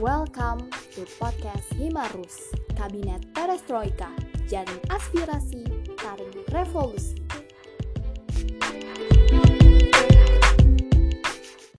Welcome to podcast Himarus, Kabinet Perestroika, Jaring Aspirasi, Taring Revolusi.